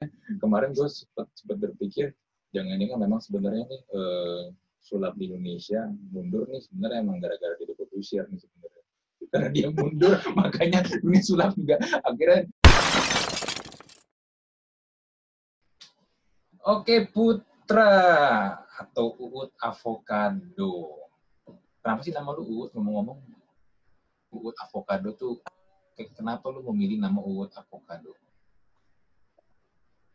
kemarin gue sempat sempat berpikir jangan-jangan memang sebenarnya nih eh, sulap di Indonesia mundur nih sebenarnya emang gara-gara dia usir nih sebenarnya karena dia mundur makanya ini sulap juga akhirnya Oke Putra atau Uut Avocado. Kenapa sih nama lu Uut ngomong-ngomong? Uut Avocado tuh kenapa lu memilih nama Uut Avocado?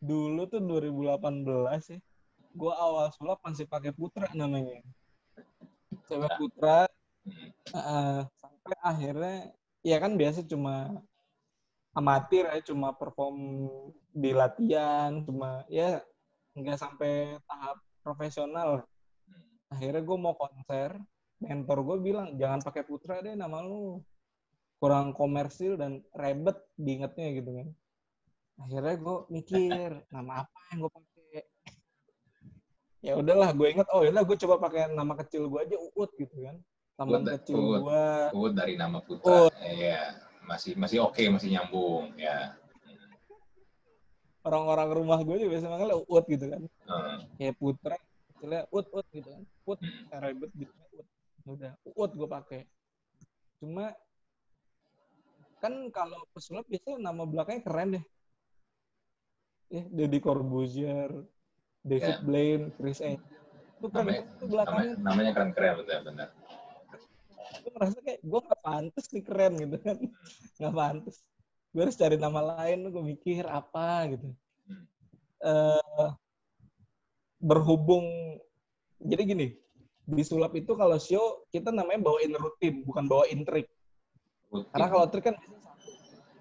Dulu tuh 2018 sih. Gua awal sulap masih pakai Putra namanya. Cewek Putra. Hmm. Uh, sampai akhirnya ya kan biasa cuma amatir ya cuma perform di latihan cuma ya nggak sampai tahap profesional akhirnya gue mau konser mentor gue bilang jangan pakai putra deh nama lu kurang komersil dan rebet diingetnya gitu kan akhirnya gue mikir nama apa yang gue pakai ya udahlah gue inget oh ya gue coba pakai nama kecil gue aja uut gitu kan. Teman kecil gue uut dari nama putra. Ya masih masih oke okay, masih nyambung ya. Orang-orang rumah gue juga biasa manggilnya ut gitu kan. Uh. kayak putra kecilnya ut ut gitu kan. Ut hmm. ribet gitu ut udah ut gue pakai cuma kan kalau pesulap biasanya nama belakangnya keren deh ya Deddy Corbuzier David yeah. Blaine Chris Angel. Itu kan namanya, itu belakangnya. namanya, namanya keren keren betul benar. Gue merasa kayak gue gak pantas nih keren gitu kan. Gak pantas. Gue harus cari nama lain gue mikir apa gitu. Uh, berhubung jadi gini di sulap itu kalau show kita namanya bawain rutin bukan bawain trik. Rutin. karena kalau trik kan biasanya satu.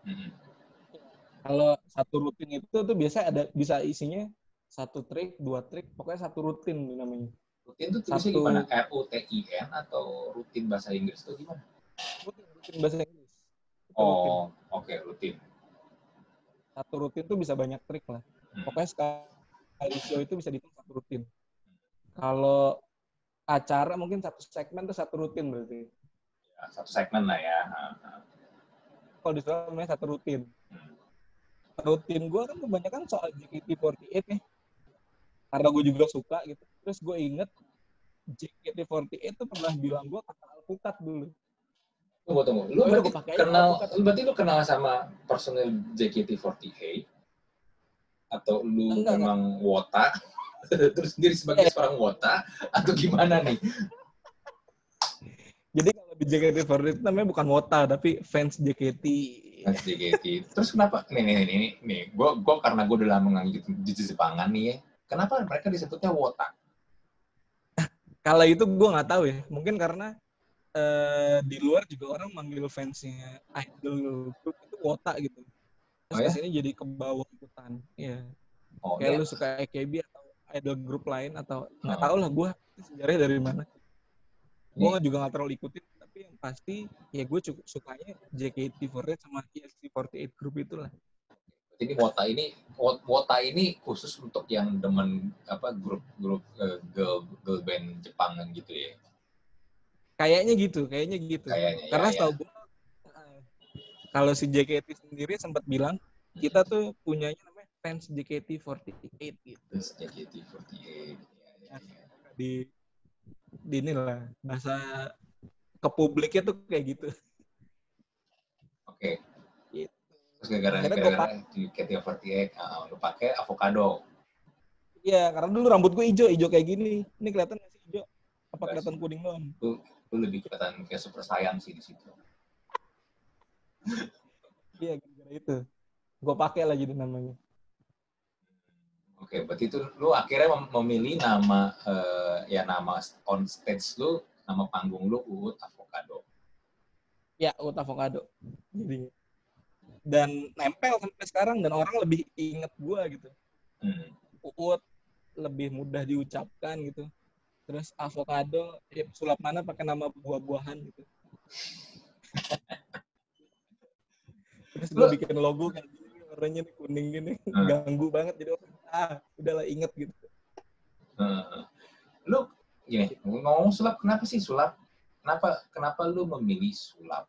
Hmm. kalau satu rutin itu tuh biasa ada bisa isinya satu trik dua trik pokoknya satu rutin namanya rutin itu tulisnya satu, gimana R U T I N atau rutin bahasa Inggris itu gimana rutin, rutin bahasa Inggris Oh, oke okay, rutin. Satu rutin tuh bisa banyak trik lah. Hmm. Pokoknya sekali show itu bisa dihitung satu rutin. Kalau acara mungkin satu segmen tuh satu rutin berarti. Ya, satu segmen lah ya. Kalau di sana namanya satu rutin. Rutin gue kan kebanyakan soal JKT48 nih. Karena gue juga suka gitu. Terus gue inget JKT48 tuh pernah bilang gue kata alpukat dulu. Tunggu, tunggu. Lu oh, berarti kenal, lu berarti lu kenal sama personil JKT48? Atau lu enggak, memang enggak. wota? Terus sendiri sebagai eh. seorang wota? Atau gimana nih? Jadi kalau di JKT48 itu namanya bukan wota, tapi fans JKT. Fans JKT. Terus kenapa? Nih, nih, nih, nih. nih. Gue gua karena gue udah lama ngangit di Jepangan nih ya. Kenapa mereka disebutnya wota? kalau itu gue nggak tahu ya. Mungkin karena uh, di luar juga orang manggil fansnya idol group itu wota gitu. Terus oh, ya? ke sini jadi ke bawah ikutan. Iya. Oh, Kayak ya. lu suka AKB atau idol grup lain atau nggak oh. tahu lah gue sejarahnya dari mana. Gue juga nggak terlalu ikutin, tapi yang pasti ya gue cukup sukanya JKT48 sama EST48 grup itulah. Jadi wota ini wota ini khusus untuk yang demen apa grup-grup uh, girl girl band Jepang gitu ya. Kayaknya gitu, kayaknya gitu. Kayaknya, Karena ya, setahu ya. gue kalau si JKT sendiri sempat bilang kita tuh punyanya namanya fans JKT48 gitu. Fans JKT48. Ya, ya, ya. Di di inilah bahasa ke publiknya tuh kayak gitu. Oke. Okay. Gitu. Terus gara-gara gara-gara JKT48 uh, lu pakai avocado. Iya, karena dulu rambut gue hijau, hijau kayak gini. Ini kelihatan masih hijau? Apa kelihatan kuning doang? lu lebih kelihatan kayak super sayang sih di situ. Iya, gara-gara itu. Gue pakai lagi di namanya. Oke, berarti itu lu akhirnya memilih nama uh, ya nama on stage lu, nama panggung lu Uut Avocado. Ya, Uut Avocado. Jadi dan nempel sampai sekarang dan orang lebih inget gue gitu. Hmm. Uut lebih mudah diucapkan gitu terus avocado ya sulap mana pakai nama buah-buahan gitu terus gue bikin logo gini warnanya nih kuning gini uh. ganggu banget jadi orang ah udahlah inget gitu uh. lu ya ngomong sulap kenapa sih sulap kenapa kenapa lu memilih sulap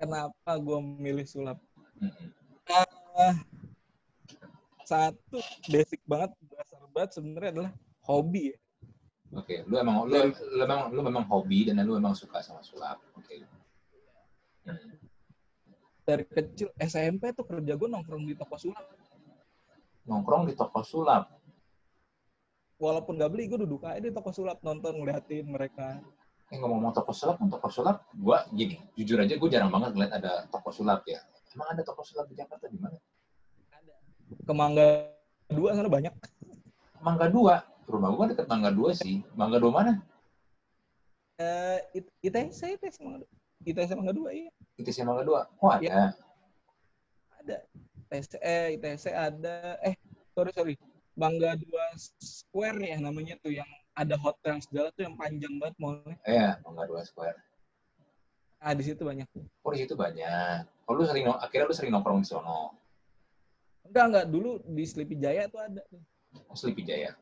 kenapa gue memilih sulap uh, satu basic banget dasar banget sebenarnya adalah hobi ya. Oke, lu emang lu, lu memang lu memang hobi dan lu memang suka sama sulap. Oke. Hmm. Dari kecil SMP tuh kerja gue nongkrong di toko sulap. Nongkrong di toko sulap. Walaupun gak beli, gue duduk aja di toko sulap nonton ngeliatin mereka. Eh ngomong-ngomong toko sulap, toko sulap, gue gini, jujur aja gue jarang banget ngeliat ada toko sulap ya. Emang ada toko sulap di Jakarta di mana? Ada. Ke Mangga Dua sana banyak. Mangga Dua? rumah gua deket Mangga Dua sih. Mangga Dua mana? Eh, uh, ITC, ITC Mangga Dua. ITC Mangga Dua, iya. ITC Mangga Dua? Oh, ada. Ya. Ada. ITC, eh, ITC ada. Eh, sorry, sorry. Mangga Dua Square ya namanya tuh yang ada hotel segala tuh yang panjang banget mallnya. Iya, Mangga Dua Square. Ah, di situ banyak. Oh, di situ banyak. Oh, lu sering akhirnya lu sering nongkrong di sono. Enggak, enggak. Dulu di Sleepy Jaya tuh ada tuh. Oh, Sleepy Jaya.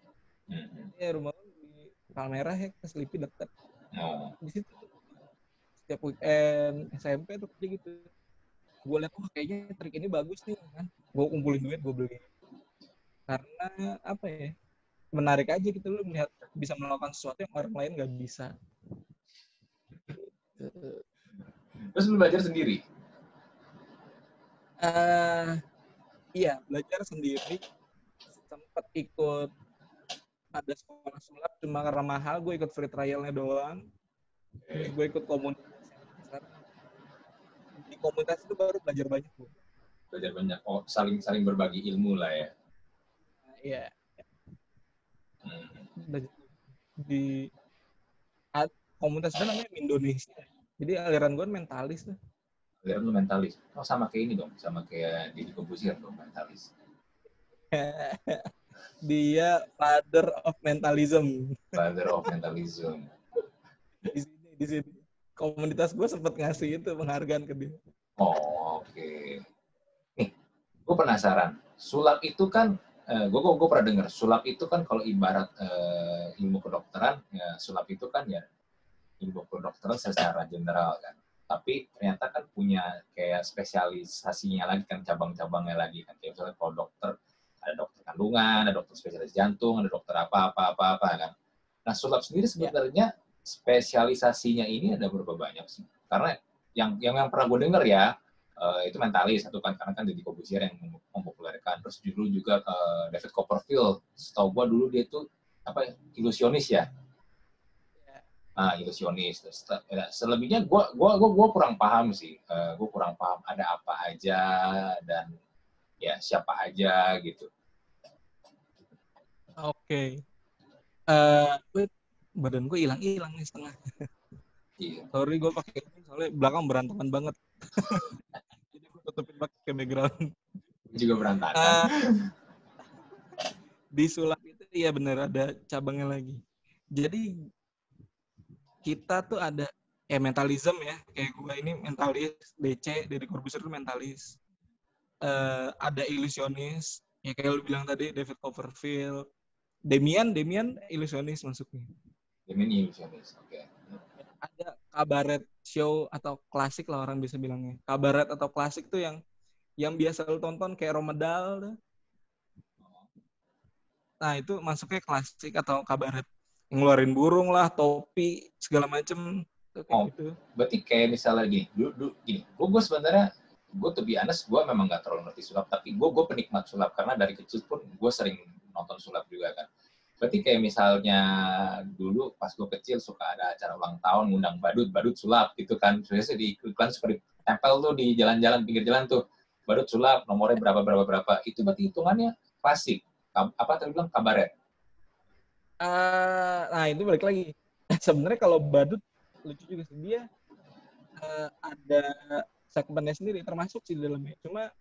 Hmm. Ya rumah di Palmerah ya ke Sleepy dekat. Oh. Di situ setiap weekend SMP tuh kayak gitu. Gue liat wah kayaknya trik ini bagus nih kan. Gue kumpulin duit gue beli. Karena apa ya? Menarik aja gitu lu melihat bisa melakukan sesuatu yang orang lain nggak bisa. Terus lu belajar sendiri? Uh, iya, belajar sendiri. Sempat ikut ada sekolah sulap cuma karena mahal gue ikut free trialnya doang okay. gue ikut komunitas di komunitas itu baru belajar banyak gue belajar banyak oh saling saling berbagi ilmu lah ya hmm. di komunitas itu namanya Indonesia jadi aliran gue mentalis tuh aliran lu mentalis oh sama kayak ini dong sama kayak di Kobusir dong mentalis dia father of mentalism. Father of mentalism. di sini, di sini. Komunitas gue sempat ngasih itu penghargaan ke dia. Oh, oke. Okay. Nih, gue penasaran. Sulap itu kan, uh, gue gue pernah dengar. Sulap itu kan kalau ibarat uh, ilmu kedokteran, ya sulap itu kan ya ilmu kedokteran secara general kan. Tapi ternyata kan punya kayak spesialisasinya lagi kan, cabang-cabangnya lagi kan. Kayak misalnya kalau dokter ada dokter kandungan, ada dokter spesialis jantung, ada dokter apa apa apa apa kan. Nah sulap sendiri ya. sebenarnya ya. spesialisasinya ini ada berapa banyak sih? Karena yang yang, yang pernah gue dengar ya uh, itu mentalis satu kan karena kan jadi Corbusier yang mempopulerkan. Terus dulu juga ke uh, David Copperfield. Setahu gue dulu dia itu apa ilusionis ya. ya. Ah, ilusionis. Terus, ya, selebihnya gue gua, gua, gua kurang paham sih. Uh, gue kurang paham ada apa aja dan ya siapa aja gitu. Oke. Okay. Uh, badan gue hilang-hilang nih setengah. Iya. Sorry gue pakai ini soalnya belakang berantakan banget. Jadi gue tutupin pakai background. Juga berantakan. Uh, di sulap itu iya bener ada cabangnya lagi. Jadi kita tuh ada eh mentalism ya kayak gue ini mentalis DC dari Corbusier itu mentalis uh, ada ilusionis ya kayak lu bilang tadi David Copperfield Demian Demian ilusionis masuknya Demian ilusionis oke okay. ada kabaret show atau klasik lah orang bisa bilangnya. Kabaret atau klasik tuh yang yang biasa lu tonton kayak Romedal nah itu masuknya klasik atau kabaret. Ngeluarin burung lah topi segala macem. Oh, gitu. berarti kayak misalnya gini dulu, dulu gini. Gue sebenarnya gue tuh honest gue memang gak terlalu ngerti sulap tapi gue gue penikmat sulap. Karena dari kecil pun gue sering nonton sulap juga kan berarti kayak misalnya dulu pas gue kecil suka ada acara ulang tahun ngundang badut badut sulap gitu kan. Biasanya di iklan suka ditempel tuh di jalan-jalan pinggir jalan tuh. Badut sulap nomornya berapa berapa berapa. Itu berarti hitungannya klasik. Apa tadi bilang? Kabaret. Uh, nah itu balik lagi. Sebenarnya kalau badut lucu juga sih. Dia uh, ada segmennya sendiri termasuk sih di dalamnya. Cuma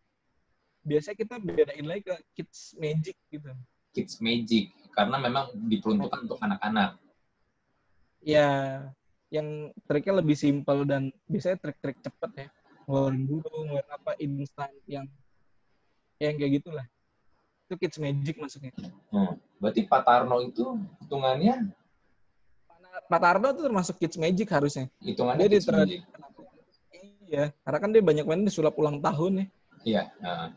biasanya kita bedain lagi ke kids magic gitu. Kids magic karena memang diperuntukkan untuk anak-anak. Ya, yang triknya lebih simpel dan biasanya trik-trik cepet ya. Ngeluarin burung, ngeluarin apa instan yang yang kayak gitulah. Itu kids magic maksudnya. Hmm. Berarti Pak Tarno itu hitungannya Pak Tarno itu termasuk kids magic harusnya. Hitungannya Dia kids magic. Iya, karena kan dia banyak main di sulap ulang tahun nih. Iya. Uh.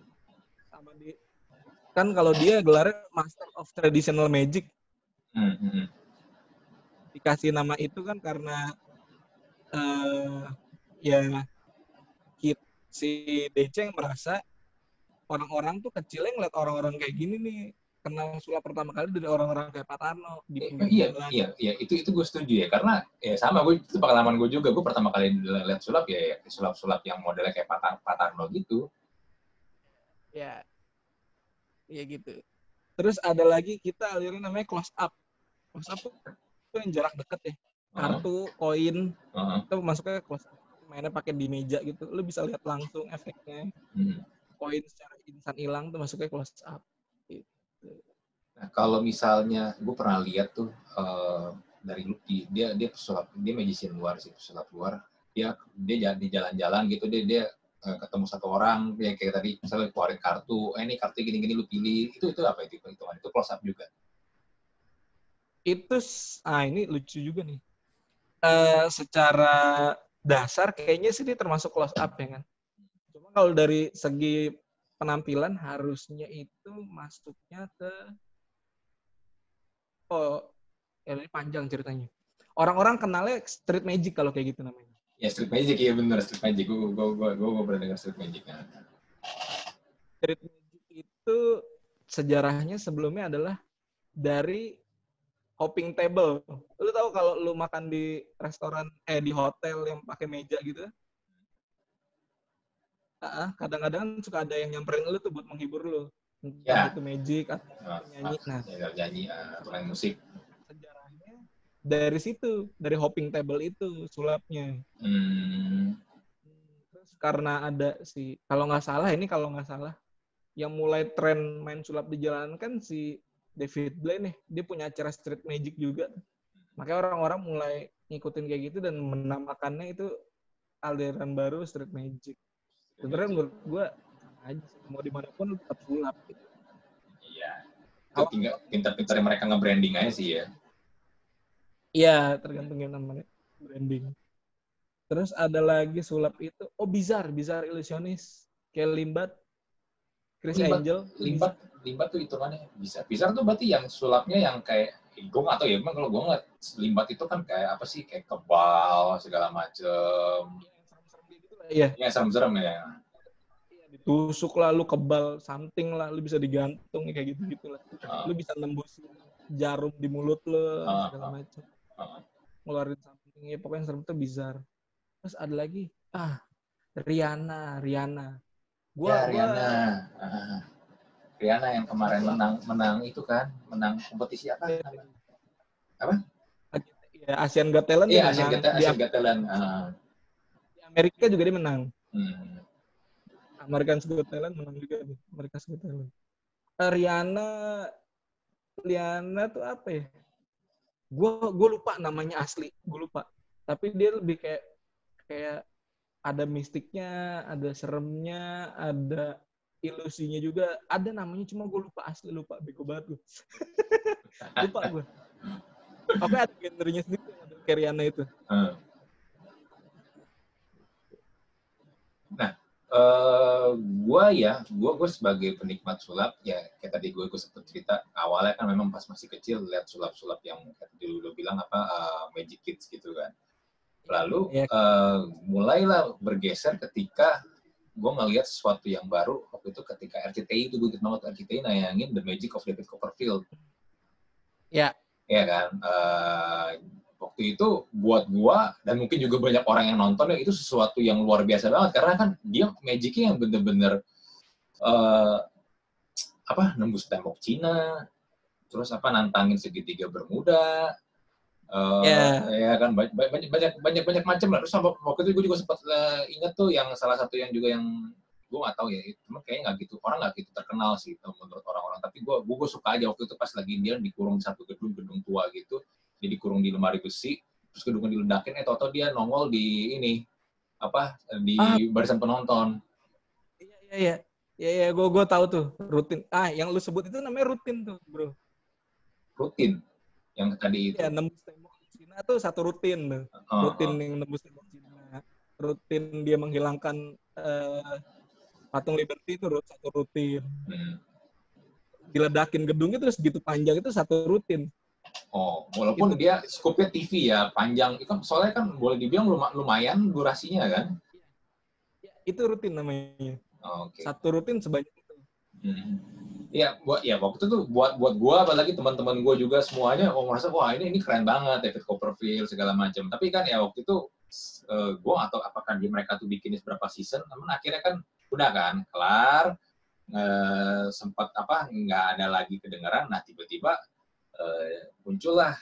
Kan kalau dia gelarnya Master of Traditional Magic Hmm, hmm, hmm. dikasih nama itu kan karena eh ya si Deceng merasa orang-orang tuh kecilnya ngeliat orang-orang kayak gini nih kenal sulap pertama kali dari orang-orang kayak Pak Tarno di Eh, iya, jalan. iya, iya, itu itu gue setuju ya, karena ya sama gue itu pengalaman gue juga, gue pertama kali lihat sulap ya, ya sulap-sulap yang modelnya kayak Pak Tarno gitu. ya ya gitu. Terus ada lagi kita aliran namanya close up. Close up tuh itu yang jarak deket ya. Kartu koin. Heeh, itu masuknya close up. Mainnya pakai di meja gitu. Lu bisa lihat langsung efeknya. Hmm. koin secara instan hilang tuh masuknya close up. Nah, kalau misalnya gue pernah lihat tuh eh, dari Lucky, dia dia pesulap, dia magician luar sih, pesulap luar. Dia dia jalan di jalan-jalan gitu, dia dia ketemu satu orang, dia kayak tadi misalnya keluarin kartu, eh ini kartu gini-gini lu pilih, itu itu apa itu hitungan? Itu close up juga. itu ah ini lucu juga nih. Eh secara dasar kayaknya sih dia termasuk close up ya kan? Cuma kalau dari segi penampilan harusnya itu masuknya ke oh ya ini panjang ceritanya. Orang-orang kenalnya street magic kalau kayak gitu namanya Ya street magic ya bener street magic, gue gue gue gue gue pernah dengar street magic. Nah, street magic itu sejarahnya sebelumnya adalah dari hopping table. Lu tahu kalau lu makan di restoran eh di hotel yang pakai meja gitu? Kadang-kadang suka ada yang nyamperin lu tuh buat menghibur lu. Entah Ya. itu magic atau nah, nyanyi. Nah, ya, nyanyi atau main musik. Dari situ, dari hopping table itu sulapnya. Hmm, Terus karena ada si kalau nggak salah ini kalau nggak salah yang mulai tren main sulap di jalanan kan si David Blaine nih dia punya acara street magic juga makanya orang-orang mulai ngikutin kayak gitu dan menamakannya itu aliran baru street magic sebenarnya menurut gua sama aja mau di mana pun tetap sulap gitu. Iya. Itu tinggal pintar-pintar mereka nge-branding aja sih ya. Iya tergantung yang namanya. Branding. Terus ada lagi sulap itu oh bizar bizar ilusionis kayak limbat Chris Limbat- Angel. Limbat limbat tuh hitungannya bisa bisa tuh berarti yang sulapnya yang kayak gue tahu ya emang kalau gue ngeliat limbat itu kan kayak apa sih? Kayak kebal segala macem. Iya, ya serem-serem ya. Ditusuk lah, lu kebal something lah, lu bisa digantung kayak gitu gitu lah. Ah. Lu bisa nembus jarum di mulut lu Ah, segala ah. Ngeluarin something ya pokoknya yang serem tuh bizar. Terus ada lagi, ah Rihanna, Rihanna. Gua, ya gua Riana Ah. Riana yang kemarin menang menang itu kan menang kompetisi apa Apa? ya, Asian Got Talent iya dia Asian menang. Got di, Asian Got Talent Ah. di Amerika juga dia menang. Hmm. American Got Talent menang juga nih. American Got Talent. Eh, Rihanna, Rihanna tuh apa ya? Gue gue lupa namanya asli, gue lupa. Tapi dia lebih kayak kayak ada mistiknya, ada seremnya, ada ilusinya juga. Ada namanya cuma gue lupa asli, lupa bego banget gue. lupa gue. Tapi ada genrenya sendiri Rihanna itu. Hmm. Eh gua ya, gua gue sebagai penikmat sulap ya kayak tadi gue gue sempet cerita awalnya kan memang pas masih kecil lihat sulap-sulap yang kayak tadi lu bilang apa eh, Magic Kids gitu kan. Lalu eh, mulailah bergeser ketika gue ngelihat sesuatu yang baru waktu itu ketika RCTI itu gue banget RCTI nayangin The Magic of David Copperfield. Ya. Iya kan. Eh, waktu itu buat gua dan mungkin juga banyak orang yang nonton ya itu sesuatu yang luar biasa banget. Karena kan dia magicnya yang bener-bener eh, apa nembus tembok Cina terus apa nantangin segitiga Bermuda eh Ya. ya kan banyak banyak banyak banyak, banyak macam lah. Terus waktu itu gue juga sempat eh, ingat tuh yang salah satu yang juga yang gue nggak tahu ya cuma kayaknya nggak gitu orang nggak gitu terkenal sih menurut orang-orang. Tapi gue gue suka aja waktu itu pas lagi dia dikurung di satu gedung gedung tua gitu dia dikurung di lemari besi terus gedungnya diledakin eh tau dia nongol di ini apa di Ah. barisan penonton Iya iya iya. Iya iya gue gue tahu tuh rutin. Ah yang lu sebut itu namanya rutin tuh bro. rutin yang tadi itu Iya nembus tembok Cina tuh satu rutin tuh. Oh, Rutin yang nembus tembok Cina. Rutin dia menghilangkan eh, patung Liberty itu satu rutin. Hmm. diledakin gedungnya terus gitu panjang itu satu rutin. Oh, walaupun Gitu. dia skupnya TV ya, panjang. Itu kan soalnya kan boleh dibilang luma- lumayan durasinya kan. Itu rutin namanya. Oh, Oke. Satu rutin sebanyak itu. Hmm. Ya, buat ya waktu itu tuh buat buat gua apalagi teman-teman gua juga semuanya oh merasa wah ini ini keren banget David Copperfield segala macam. Tapi kan ya waktu itu eh, gua atau apakah di mereka tuh bikin beberapa season, namun akhirnya kan udah kan kelar eh, sempat apa nggak ada lagi kedengaran. Nah tiba-tiba eh, muncullah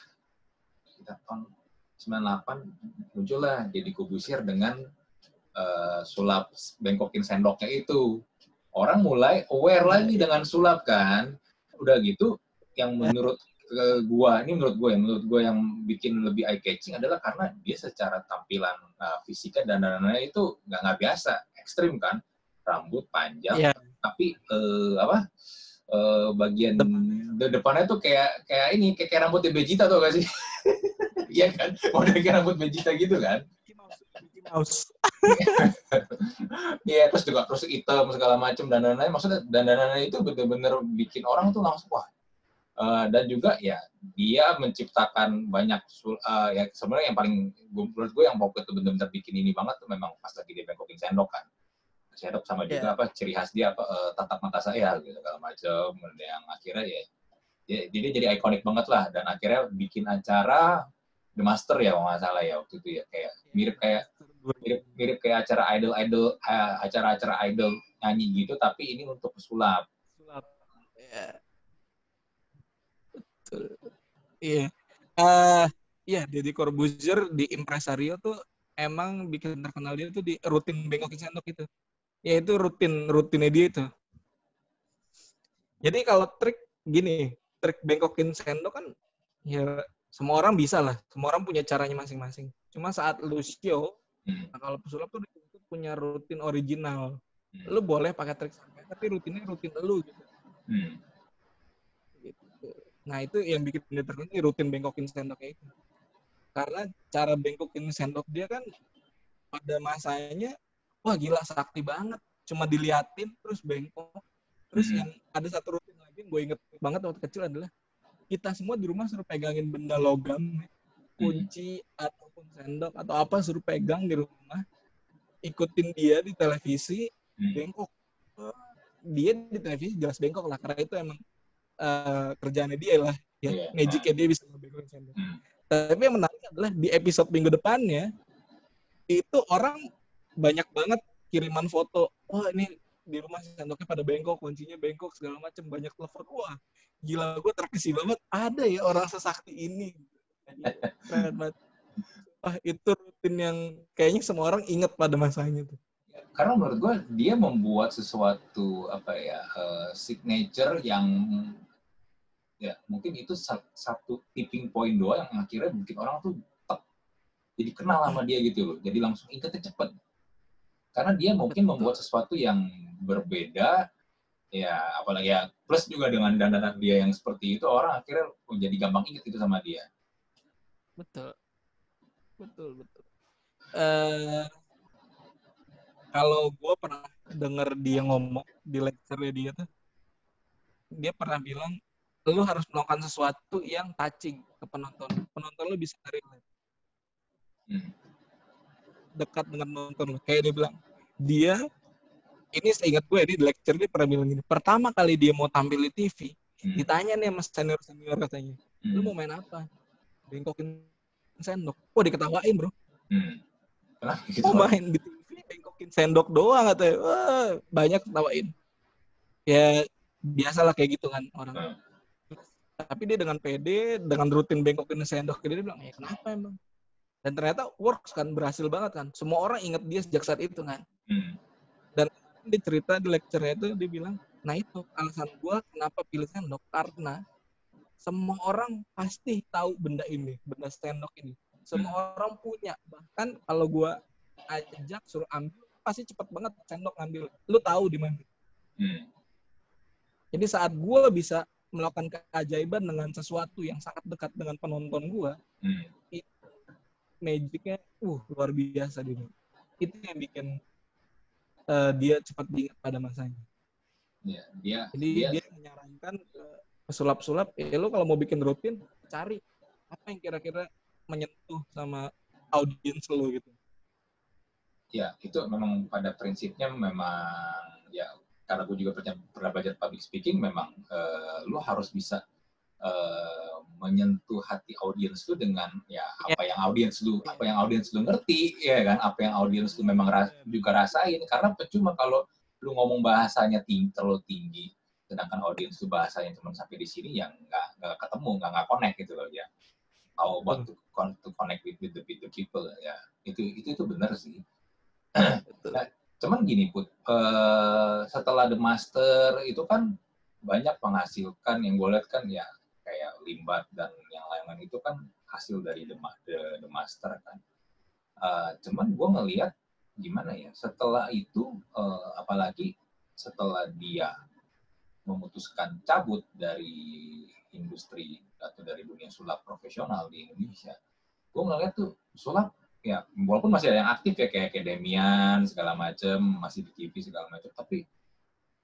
kita tahun 98 muncullah jadi Kubusir dengan eh, sulap bengkokin sendoknya itu orang mulai aware lagi dengan sulap kan. Udah gitu, yang menurut ke gua ini menurut gua yang menurut gua yang bikin lebih eye catching adalah karena dia secara tampilan uh, fisika dan dananya itu nggak nggak biasa, ekstrim kan, rambut panjang, Iya. tapi eh, apa eh, bagian de- depannya tuh kayak kayak ini kayak, kayak rambutnya Vegeta tuh gak sih? Iya kan, model kayak rambut Vegeta gitu kan? Mouse. Iya, terus juga terus hitam segala macam dan lain-lain. Maksudnya dan lain-lain itu benar-benar bikin orang tuh langsung wah. Eh, dan juga ya dia menciptakan banyak sul- eh, ya sebenarnya yang paling menurut gue yang pokoknya tuh benar-benar bikin ini banget tuh memang pas lagi dia bengkokin sendok kan. Sendok sama juga apa ciri khas dia apa eh, tatap mata saya gitu segala macam yang akhirnya ya, ya jadi jadi ikonik banget lah dan akhirnya bikin acara The Master ya kalau nggak salah ya waktu itu ya kayak mirip kayak mirip mirip kayak acara idol idol eh, acara-acara idol nyanyi gitu tapi ini untuk pesulap Sulap. Iya. Betul. Iya. Eh, iya, Deddy Corbuzier di Impresario tuh emang bikin terkenal dia tuh di rutin bengokin sendok itu. Ya itu rutin rutinnya dia itu. Jadi kalau trik gini, trik bengkokin sendok kan ya semua orang bisa lah. Semua orang punya caranya masing-masing. Cuma saat lu show, Hmm, nah kalau pesulap tuh punya rutin original. hmm, Lu boleh pakai trik sampai tapi rutinnya rutin lu gitu. hmm. gitu. Nah itu yang bikin dia terkenal ini rutin bengkokin sendoknya itu. Karena cara bengkokin sendok dia kan pada masanya wah gila sakti banget. Cuma diliatin terus bengkok. Terus Mhm. yang ada satu rutin lagi yang gue inget banget waktu kecil adalah kita semua di rumah suruh pegangin benda logam, kunci ataupun sendok atau apa suruh pegang di rumah, ikutin dia di televisi, Hmm. bengkok. Dia di televisi jelas bengkok lah karena itu emang eh, kerjaannya dia lah ya Iya. magicnya dia bisa ngebengkokin sendok. Hmm. Tapi yang menarik adalah di episode minggu depannya itu orang banyak banget kiriman foto. Wah ini di rumah sendoknya pada bengkok, kuncinya bengkok segala macam banyak telepon. Wah gila gue terkesima banget. Ada ya orang sesakti ini. Keren banget. Wah itu rutin yang kayaknya semua orang inget pada masanya tuh. karena menurut gue dia membuat sesuatu apa ya eh, signature yang ya mungkin itu sa- satu tipping point doang yang akhirnya bikin orang tuh jadi kenal sama dia gitu loh jadi langsung ingetnya cepet karena dia mungkin Betul. membuat sesuatu yang berbeda ya apalagi ya plus juga dengan dandanan dia yang seperti itu orang akhirnya menjadi gampang inget itu sama dia Betul. Betul, betul. Eh kalau gue pernah denger dia ngomong di lecture dia tuh, dia pernah bilang, lu harus melakukan sesuatu yang touching ke penonton. Penonton lu bisa relate, Hmm. Dekat dengan penonton lu. Kayak dia bilang, dia, ini seingat gue, ini di lecture dia pernah bilang gini, pertama kali dia mau tampil di TV, Hmm. ditanya nih sama senior-senior katanya, lu Hmm. mau main apa? Bengkokin sendok. Oh diketawain bro. Hmm. Oh main di TV bengkokin sendok doang katanya. Wah, banyak ketawain. Ya biasalah kayak gitu kan orang. Hmm. Tapi dia dengan PD, dengan rutin bengkokin sendok, dia bilang, ya kenapa emang? Dan ternyata works kan, berhasil banget kan. Semua orang inget dia sejak saat itu kan. Hmm. Dia cerita di lecture-nya itu, dia bilang, nah itu alasan gua kenapa pilih sendok. Karena semua orang pasti tahu benda ini, benda sendok ini. Semua orang punya. Bahkan kalau gua ajak suruh ambil, pasti cepet banget sendok ngambil. Lu tahu di mana. Hmm. Jadi saat gua bisa melakukan keajaiban dengan sesuatu yang sangat dekat dengan penonton gua, Hmm. Magicnya, uh luar biasa dia. Itu yang bikin eh, dia cepat diingat pada masanya. Ya, dia Jadi dia dia, nyaranin kan ke pesulap-sulap, ya lu kalau mau bikin rutin, cari apa yang kira-kira menyentuh sama audiens lu gitu. Ya, itu memang pada prinsipnya memang ya karena gue juga pernah, belajar public speaking, memang uh, lu harus bisa uh, menyentuh hati audiens lu dengan ya apa yang audiens lu apa yang audiens lu ngerti ya kan? Apa yang audiens lu memang ras, juga rasain. Karena percuma kalau lu ngomong bahasanya tinggi terlalu tinggi sedangkan audiens lu bahasanya cuma sampai di sini yang nggak nggak ketemu nggak nggak connect gitu loh ya. How about to, to connect with, with the, with the people ya. Itu itu itu benar sih. Nah, cuman gini put uh, setelah the master itu kan banyak menghasilkan yang gue lihat kan ya kayak limbat dan yang lain-lain itu kan hasil dari the, the, the master kan. Uh, cuman gue ngelihat gimana ya setelah itu uh, apalagi setelah dia memutuskan cabut dari industri atau dari dunia sulap profesional di Indonesia, gue ngeliat tuh sulap ya walaupun masih ada yang aktif ya kayak Demian segala macem masih di TV segala macem tapi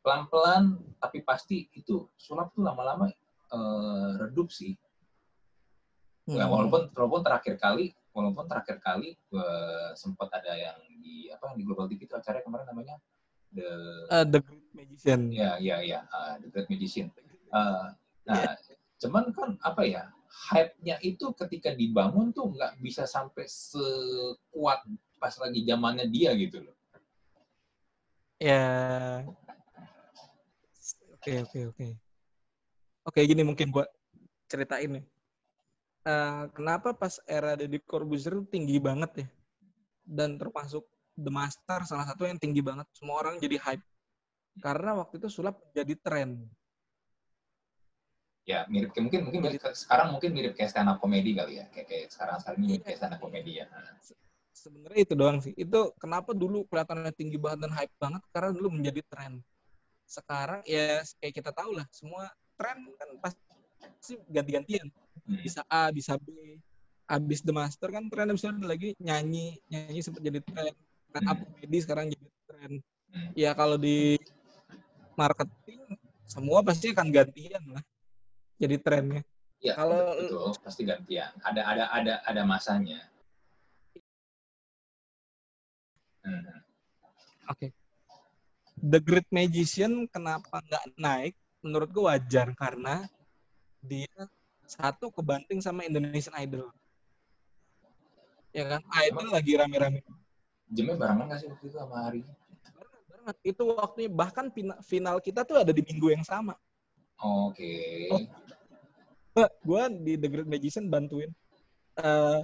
pelan-pelan tapi pasti itu sulap tuh lama-lama uh, redup sih. Hmm. Ya, walaupun walaupun terakhir kali walaupun terakhir kali uh, sempat ada yang di apa di Global TV itu acara kemarin namanya the uh, the Great Magician. Ya ya ya uh, the Great Magician. Uh, nah yeah. cuman kan apa ya hype-nya itu ketika dibangun tuh nggak bisa sampai sekuat pas lagi zamannya dia gitu loh. Ya. Oke oke oke. Oke, gini mungkin buat ceritain nih. Uh, kenapa pas era Deddy Corbuzier tinggi banget ya? Dan termasuk The Master salah satu yang tinggi banget. Semua orang jadi hype. Karena waktu itu sulap jadi tren. Ya, mirip mungkin mungkin mirip, sekarang mungkin mirip kayak stand up comedy kali ya. Kayak, kayak sekarang sekarang ini kayak stand up comedy ya. Sebenarnya itu doang sih. Itu kenapa dulu kelihatannya tinggi banget dan hype banget karena dulu menjadi tren. Sekarang ya kayak kita tahu lah, semua tren kan pasti ganti-gantian. Hmm. bisa A bisa B. Abis The Master kan tren abis itu lagi nyanyi nyanyi sempat jadi tren. Tren up komedi sekarang jadi tren. Hmm. ya kalau di marketing semua pasti akan gantian lah. Jadi trennya. Ya kalau betul pasti gantian. Ada ada ada ada masanya. Hmm. oke. Okay. The Great Magician kenapa nggak naik menurut gue wajar karena dia satu kebanting sama Indonesian Idol. Ya kan? Idol lagi rame-rame. Jamnya barengan gak sih waktu itu sama hari? Barengan, Itu waktunya bahkan final kita tuh ada di minggu yang sama. Oke. Okay. Oh, gue di The Great Magician bantuin. Uh, eh,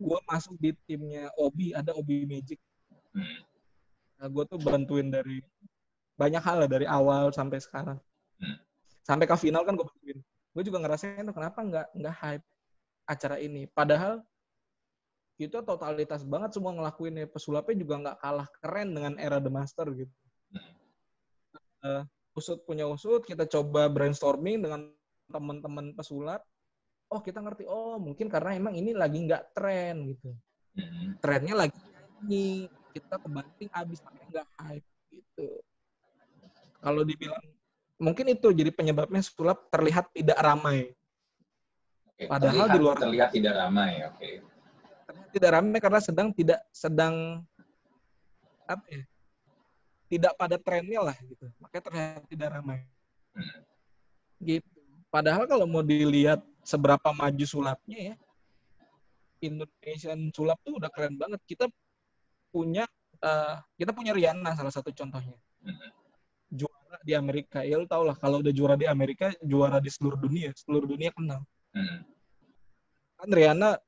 gue masuk di timnya Obi, ada Obi Magic. Hmm. Nah, gue tuh bantuin dari banyak hal lah dari awal sampai sekarang. Sampai ke final kan gue bantuin. Gue juga ngerasain tuh kenapa nggak nggak hype acara ini. Padahal kita totalitas banget semua ngelakuinnya. Pesulapnya juga nggak kalah keren dengan era The Master gitu. Uh, usut punya usut, kita coba brainstorming dengan teman-teman pesulap. Oh kita ngerti, oh mungkin karena emang ini lagi nggak tren gitu. Hmm. Trennya lagi ini kita kebanting abis makanya nggak hype gitu. Kalau dibilang mungkin itu jadi penyebabnya sulap terlihat tidak ramai. Oke, Padahal terlihat, di luar terlihat tidak ramai, oke. Okay. Terlihat tidak ramai karena sedang tidak sedang apa ya? Tidak pada trennya lah gitu. Makanya terlihat tidak ramai. Hmm. Gitu. Padahal kalau mau dilihat seberapa maju sulapnya ya, Indonesian sulap tuh udah keren banget. Kita punya uh, kita punya Riana salah satu contohnya. Hmm di Amerika. Ya lu tau lah kalau udah juara di Amerika juara di seluruh dunia. Seluruh dunia kenal. Hmm. kan Riana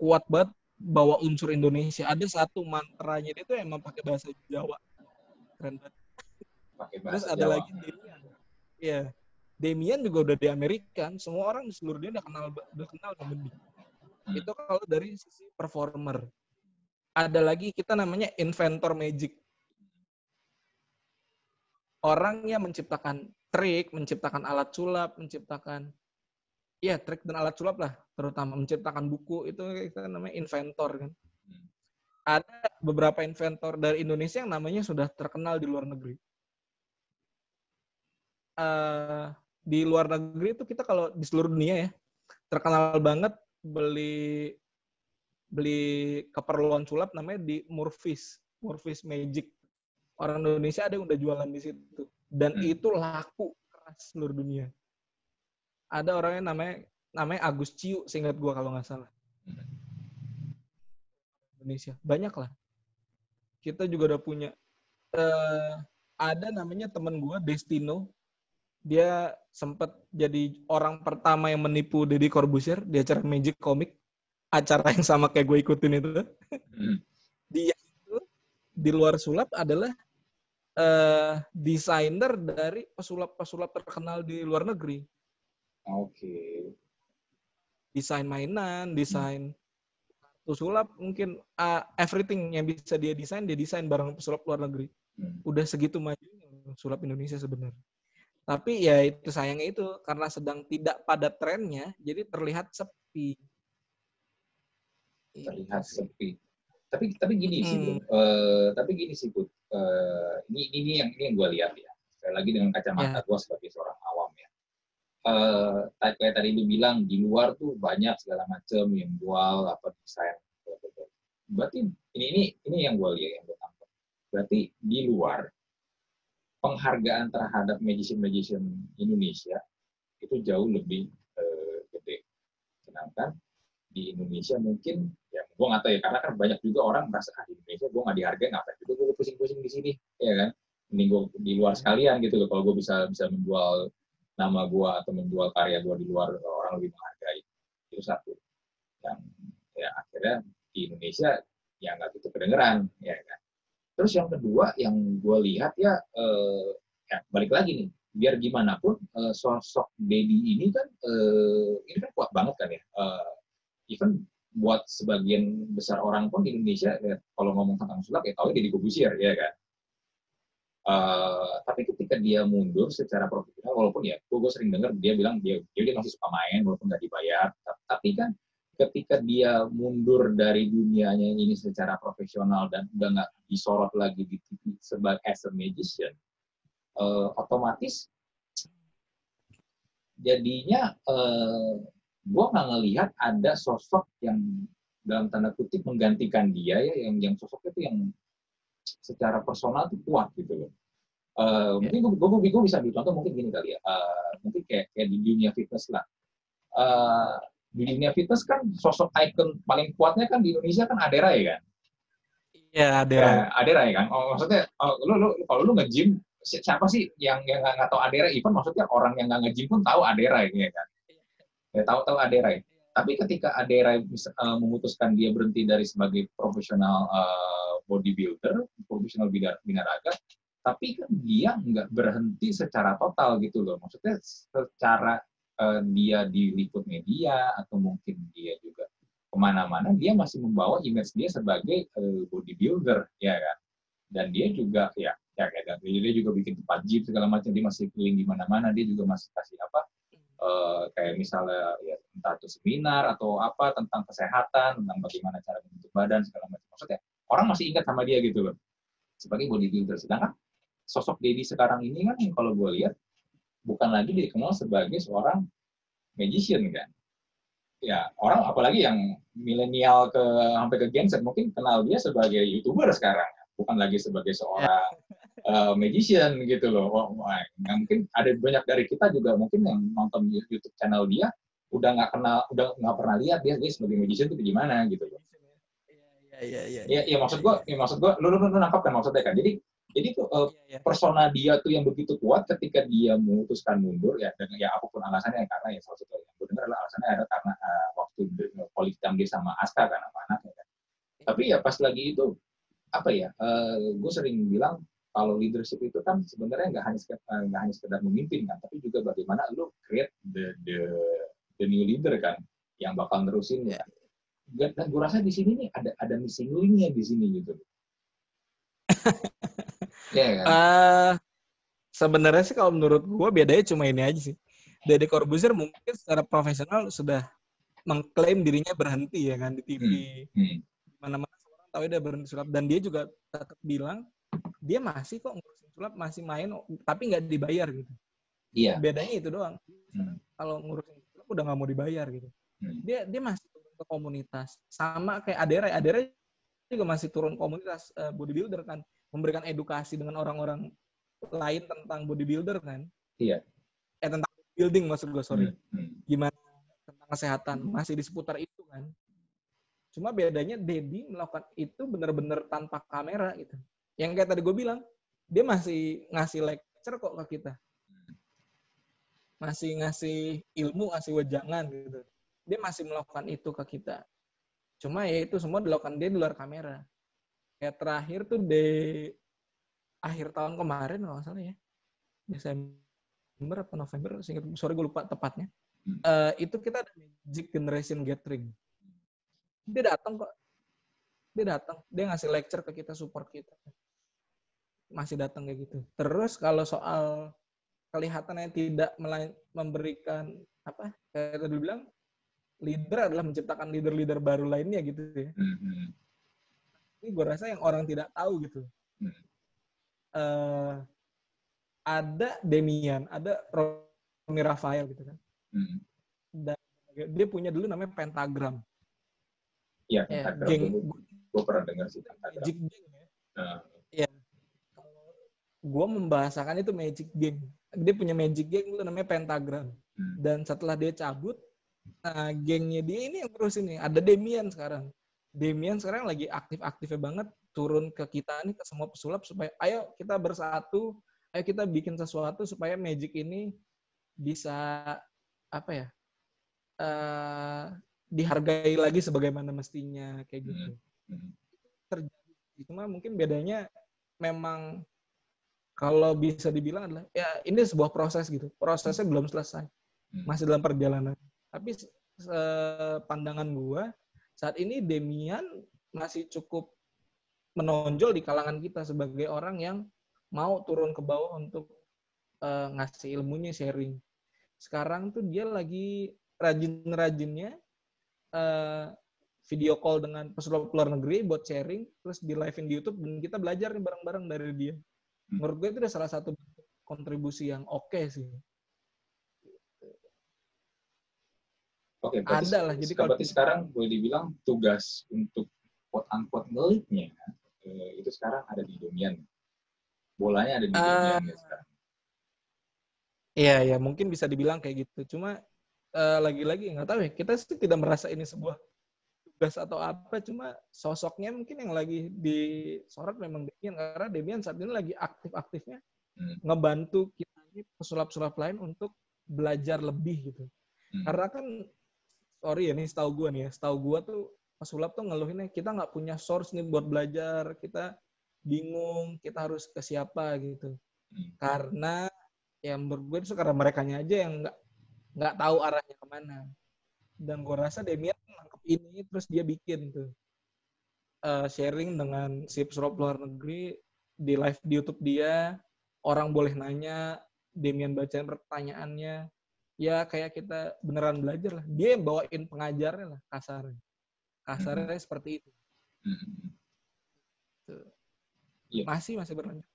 kuat banget bawa unsur Indonesia. Ada satu mantranya dia tuh emang pakai bahasa Jawa. Keren banget. Terus ada Jawa. lagi Demian. Ya Demian juga udah di Amerika kan semua orang di seluruh dunia udah kenal udah kenal sama dia. Hmm. itu kalau dari sisi performer. Ada lagi kita namanya inventor magic orang yang menciptakan trik, menciptakan alat sulap, menciptakan ya trik dan alat sulap lah, terutama menciptakan buku itu kita namanya inventor kan. Ada beberapa inventor dari Indonesia yang namanya sudah terkenal di luar negeri. Uh, di luar negeri itu kita kalau di seluruh dunia ya terkenal banget beli beli keperluan sulap namanya di Murphys, Murphys Magic. Orang Indonesia ada yang udah jualan di situ dan hmm. itu laku keras seluruh dunia. Ada orangnya namanya namanya Agus Ciu, seingat gua kalau nggak salah. Indonesia banyak lah. Kita juga udah punya. Uh, ada namanya temen gua Destino. Dia sempat jadi orang pertama yang menipu Deddy Corbuzier di acara Magic Comic acara yang sama kayak gue ikutin itu hmm. dia itu di luar sulap adalah uh, desainer dari pesulap-pesulap terkenal di luar negeri. Oke. Okay. Desain mainan, desain kartu sulap, mungkin uh, everything yang bisa dia desain, dia desain barang pesulap luar negeri. Hmm. Udah segitu maju sulap Indonesia sebenarnya. Tapi ya itu sayangnya itu karena sedang tidak pada trennya, jadi terlihat sepi. Iya, terlihat sepi. Tapi tapi gini hmm. sih, Bu. Uh, tapi gini sih, Bu. Uh, ini ini yang ini yang gue lihat ya. Sekali lagi dengan kacamata yeah. gue sebagai seorang awam ya. Uh, kayak tadi lu bilang di luar tuh banyak segala macam yang jual apa desain. Berarti ini ini ini yang gue lihat yang gue tangkap. Berarti di luar penghargaan terhadap magician-magician Indonesia itu jauh lebih uh, gede. Sedangkan di Indonesia mungkin gue nggak tahu ya karena kan banyak juga orang merasa ah di Indonesia gue nggak dihargai ngapain juga gue pusing-pusing di sini ya kan? Ini gue di luar sekalian gitu loh kalau gue bisa bisa menjual nama gue atau menjual karya gue di luar orang lebih menghargai. Itu satu. Yang ya akhirnya di Indonesia ya nggak gitu kedengeran ya kan? Terus yang kedua yang gue lihat ya eh, ya balik lagi nih. Biar gimana pun eh, sosok Dedi ini kan eh, ini kan kuat banget kan ya eh, even buat sebagian besar orang pun di Indonesia ya, kalau ngomong tentang sulap ya tahu jadi Gobusir ya kan? Uh, tapi ketika dia mundur secara profesional walaupun ya gue, sering dengar dia bilang dia dia, masih suka main walaupun nggak dibayar tapi kan ketika dia mundur dari dunianya ini secara profesional dan udah nggak disorot lagi di TV sebagai as a magician uh, otomatis jadinya uh, gue nggak ngelihat ada sosok yang dalam tanda kutip menggantikan dia ya yang yang sosok itu yang secara personal itu kuat gitu loh. Uh, mungkin gue, gue, gue bisa contoh mungkin gini kali ya, uh, mungkin kayak, kayak di dunia fitness lah. Uh, di dunia fitness kan sosok ikon paling kuatnya kan di Indonesia kan Adera ya kan? Iya Adera. Ya, Adera ya kan? Oh, maksudnya oh, lu, lu kalau lu nge-gym siapa sih yang yang nggak tahu Adera? Even maksudnya orang yang nggak nge-gym pun tahu Adera ya kan? Ya tahu-tahu Aderai. Tapi ketika Aderai uh, memutuskan dia berhenti dari sebagai profesional uh, bodybuilder, profesional binaraga, tapi kan dia nggak berhenti secara total gitu loh. Maksudnya secara uh, dia diliput media atau mungkin dia juga ke mana-mana, dia masih membawa image dia sebagai bodybuilder, ya kan. Dan dia juga ya ya kayak dia juga bikin tempat gym segala macam, dia masih keliling di mana-mana, dia juga masih kasih apa uh, kayak misalnya ya entah itu seminar atau apa tentang kesehatan, tentang bagaimana cara membentuk badan segala macam. Maksudnya orang masih ingat sama dia gitu loh sebagai bodybuilder. Sedangkan sosok Dedi sekarang ini kan kalau gue lihat bukan lagi dikenal sebagai seorang magician kan. Ya orang apalagi yang milenial ke sampai ke Gen Z mungkin kenal dia sebagai youtuber sekarang, bukan lagi sebagai seorang uh, magician gitu loh. Oh, nah, mungkin ada banyak dari kita juga mungkin yang nonton YouTube channel dia udah nggak kenal, udah nggak pernah lihat dia, dia sebagai magician itu gimana gitu loh. Iya iya iya. Iya iya maksud gua, ya maksud gua, lu lu, lu, lu nangkap kan maksudnya kan. Jadi jadi tuh uh, ya, ya. persona dia tuh yang begitu kuat ketika dia memutuskan mundur ya dan ya apa pun alasannya karena ya salah satu yang gue dengar adalah alasannya ada karena uh, waktu politik dia sama Aska kan anak-anak ya kan. Tapi ya pas lagi itu apa ya, uh, gue sering bilang kalau leadership itu kan sebenarnya nggak hanya sekedar, eh, nggak hanya sekedar memimpin kan, tapi juga bagaimana lu create the the the new leader kan yang bakal nerusin ya. Dan, dan gue rasa di sini nih ada ada missing linknya di sini gitu. ya kan? Uh, sebenarnya sih kalau menurut gue bedanya cuma ini aja sih. Deddy Corbuzier mungkin secara profesional sudah mengklaim dirinya berhenti ya kan di TV. Hmm. Hmm. Mana-mana orang tahu dia berhenti sulap dan dia juga tetap bilang dia masih kok ngurusin sulap masih main tapi nggak dibayar gitu Iya. Bedanya itu doang. Hmm. Kalau ngurusin klub udah nggak mau dibayar gitu. Hmm. Dia dia masih turun ke komunitas. Sama kayak Adera, Adera juga masih turun komunitas uh, bodybuilder kan, memberikan edukasi dengan orang-orang lain tentang bodybuilder kan. Iya. Eh tentang building maksud gue sorry. Hmm. Hmm. Gimana tentang kesehatan masih di seputar itu kan. Cuma bedanya Dedi melakukan itu benar-benar tanpa kamera gitu. Yang kayak tadi gue bilang, dia masih ngasih lecture kok ke kita. Masih ngasih ilmu, ngasih wejangan gitu. Dia masih melakukan itu ke kita. Cuma ya itu semua dilakukan dia di luar kamera. Kayak terakhir tuh di akhir tahun kemarin kalau salah ya. Desember atau November, singkat, sorry gue lupa tepatnya. Uh, itu kita ada Magic Generation Gathering. Dia datang kok. Dia datang. Dia ngasih lecture ke kita, support kita masih datang kayak gitu. Terus kalau soal kelihatannya tidak memberikan apa kayak tadi bilang leader adalah menciptakan leader-leader baru lainnya gitu ya. Mm-hmm. Ini gue rasa yang orang tidak tahu gitu. Mm. Uh, ada Demian, ada Romi Rafael gitu kan. Mm. Dan dia punya dulu namanya Pentagram. Iya, ya, Pentagram. Geng, gue pernah dengar sih Pentagram. Magic Gang ya. Uh gue membahasakan itu Magic Gang. Dia punya Magic Gang itu namanya Pentagram. Hmm. Dan setelah dia cabut, nah gengnya dia ini yang terus ini. Ada Demian sekarang. Demian sekarang lagi aktif-aktifnya banget turun ke kita nih ke semua pesulap supaya ayo kita bersatu, ayo kita bikin sesuatu supaya Magic ini bisa apa ya? Uh, dihargai lagi sebagaimana mestinya kayak gitu. Hmm. Hmm. Terjadi. Cuma mungkin bedanya memang kalau bisa dibilang adalah ya ini sebuah proses gitu. Prosesnya belum selesai. Hmm. Masih dalam perjalanan. Tapi pandangan gua saat ini Demian masih cukup menonjol di kalangan kita sebagai orang yang mau turun ke bawah untuk uh, ngasih ilmunya sharing. Sekarang tuh dia lagi rajin-rajinnya uh, video call dengan pesulap luar negeri buat sharing, terus di live di YouTube dan kita belajar nih bareng-bareng dari dia menurut gue itu udah salah satu kontribusi yang oke okay sih. Oke, okay, ada lah. Jadi kalau berarti sekarang boleh dibilang tugas untuk quote unquote ngelitnya eh, itu sekarang ada di Domian. Bolanya ada di uh, Domian ya sekarang. Iya, ya mungkin bisa dibilang kayak gitu. Cuma uh, lagi-lagi nggak tahu ya. Kita sih tidak merasa ini sebuah tugas atau apa cuma sosoknya mungkin yang lagi disorot memang Demian karena Demian saat ini lagi aktif-aktifnya hmm. ngebantu kita ini pesulap-pesulap lain untuk belajar lebih gitu hmm. karena kan sorry ya nih setahu gue nih ya setahu gue tuh pesulap tuh ngeluhinnya kita nggak punya source nih buat belajar kita bingung kita harus ke siapa gitu hmm. karena ya menurut gue itu karena mereka aja yang nggak nggak tahu arahnya ke mana dan gue rasa Demian ini terus dia bikin tuh uh, sharing dengan si pesulap luar negeri di live di YouTube dia orang boleh nanya Demian bacain pertanyaannya ya kayak kita beneran belajar lah dia yang bawain pengajarnya lah kasarnya kasarnya hmm. seperti itu hmm. Ya. masih masih berlanjut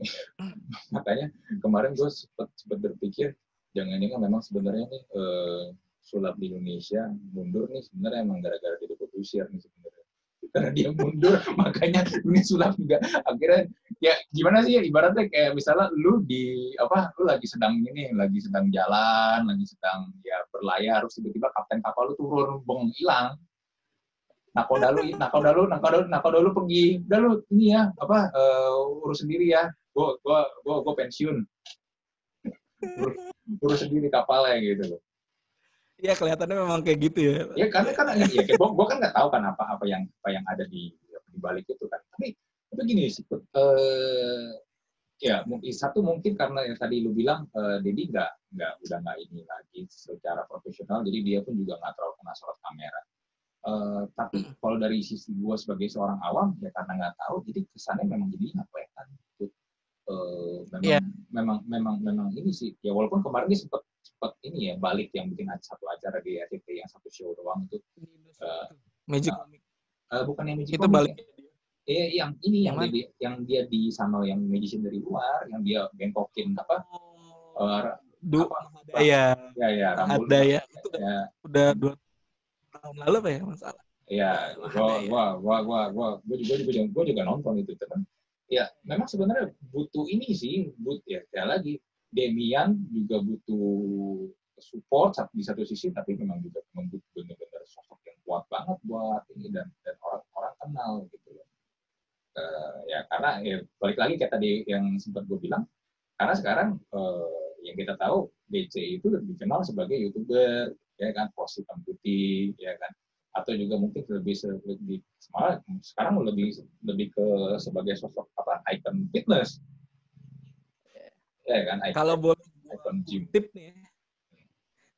makanya kemarin gue sempat sempat berpikir jangan ini kan memang sebenarnya nih uh, sulap di Indonesia mundur nih. Sebenarnya emang gara-gara dia diusir nih sebenarnya. Karena dia mundur makanya dunia sulap juga. Akhirnya ya gimana sih? Ya ibaratnya kayak misalnya lu di apa lu lagi sedang ini lagi sedang jalan lagi sedang ya berlayar terus tiba-tiba kapten kapal lu turun bong hilang. Nakodalu nakodalu nakodalu nakodalu pergi. Udah lu ini ya apa uh, urus sendiri ya. Gua gua gua gua pensiun. Urus, urus sendiri kapalnya gitu loh Iya kelihatannya memang kayak gitu ya. Iya karena kan ya, gue, gue kan nggak tahu kan apa apa yang apa yang ada di di balik itu kan. Tapi itu gini sih, uh, ya satu mungkin karena yang tadi lu bilang uh, Dedi nggak nggak udah nggak ini lagi secara profesional, jadi dia pun juga nggak terlalu kena sorot kamera. Uh, tapi kalau dari sisi gue sebagai seorang awam ya karena nggak tahu, jadi kesannya memang jadi nggak kelihatan. Uh, memang, yeah. memang memang memang ini sih ya walaupun kemarin dia sempat sempat ini ya balik yang bikin satu acara di RCTI yang satu show doang itu uh, Magic uh, uh, bukan yang Magic itu balik ya. Eh, yang ini yang, yang dia, yang dia di sama yang magician dari luar, yang dia bengkokin apa uh, Du, Apa? ya, Ya ya Rambul. ada ya. Itu udah, Ya, udah dua tahun lalu apa ya masalah? ya gua ya. gua gua gua gua gua juga gua juga, gua juga nonton itu kan. Ya, memang sebenarnya butuh ini sih, but ya kayak lagi Demian juga butuh support di satu sisi tapi memang juga benar-benar sosok yang kuat banget buat ini dan dan orang-orang kenal gitu loh. Eh, ya karena ya, balik lagi kayak tadi yang sempat gue bilang karena sekarang eh, yang kita tahu DC itu lebih dikenal sebagai youtuber ya kan hitam putih ya kan atau juga mungkin lebih lebih sekarang lebih lebih ke sebagai sosok apa icon fitness ya kan icon, Kalau boleh icon gym tip nih ya,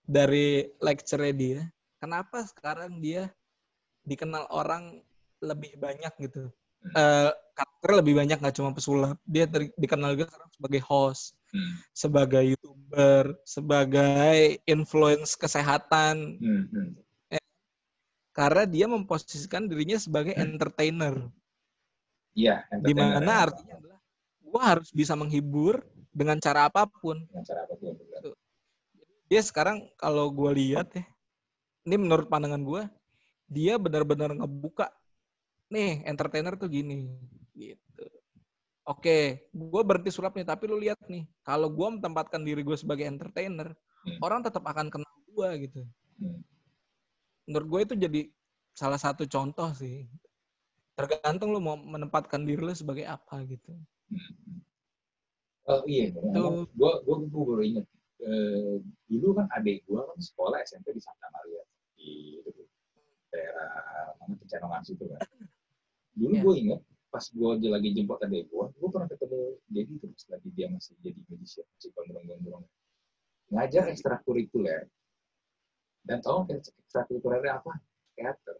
dari lecture dia, kenapa sekarang dia dikenal orang lebih banyak gitu? Hmm. Eh, karakter lebih banyak nggak cuma pesulap, dia ter- dikenal juga sekarang sebagai host, Hmm, sebagai youtuber, sebagai influence kesehatan, hmm, hmm. karena dia memposisikan dirinya sebagai entertainer, Iya, di entertainer mana yang- artinya adalah gua harus bisa menghibur dengan cara apa pun. dengan cara apa pun. benar. dia sekarang kalau gue lihat ya, ini menurut pandangan gue, dia benar-benar ngebuka nih entertainer tuh gini, gitu. Oke, gue berhenti sulap nih, tapi lu lihat nih, kalau gue menempatkan diri gue sebagai entertainer, Hmm. orang tetap akan kenal gue gitu. Hmm. Menurut gue itu jadi salah satu contoh sih. Tergantung lu mau menempatkan diri lu sebagai apa gitu. Hmm. Oh iya, Itu- gue gue gue baru inget. Eh, dulu kan adik gue kan sekolah SMP di Santa Maria di itu, daerah mana Pecenongan situ kan. Dulu Iya. gue inget pas gue lagi jemput adik gue, gue pernah ketemu Dedi tuh pas lagi dia masih jadi magician, masih gondrong-gondrong. Ngajar ekstrakurikuler. Dan tau nggak ekstrakurikulernya apa? Teater.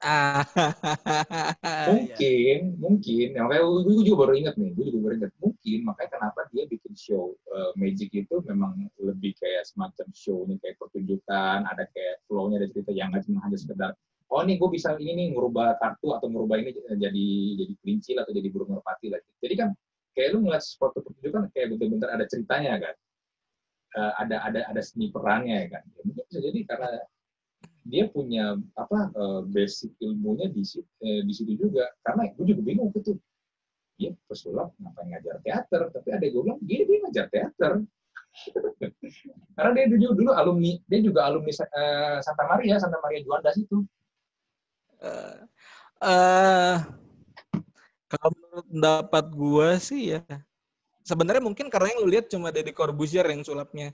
Ah, iya. mungkin mungkin. Ya makanya gue juga baru ingat nih gue juga baru ingat. Mungkin makanya kenapa dia bikin show eh, Magic itu memang lebih kayak semacam show nih kayak pertunjukan ada kayak flow-nya ada cerita. Yang nggak cuma hanya sekedar oh nih gue bisa ini nih ngerubah kartu atau ngerubah ini jadi jadi kelinci atau jadi burung merpati lagi jadi kan kayak lu ngeliat suatu pertunjukan kayak bener-bener ada ceritanya kan? Eh, ada ada ada seni perannya ya kan? Ya, mungkin bisa jadi karena dia punya apa eh, basic ilmunya di situ, di situ juga. Karena gue juga bingung gitu dia pesulap ngapain ngajar teater? Tapi ada gue bilang dia dia ngajar teater. Karena dia dulu dulu alumni dia juga alumni eh, Santa Maria Santa Maria Juanda situ. Eh eh, kalau menurut pendapat gue sih ya sebenarnya mungkin karena yang lu lihat cuma Deddy Corbuzier yang sulapnya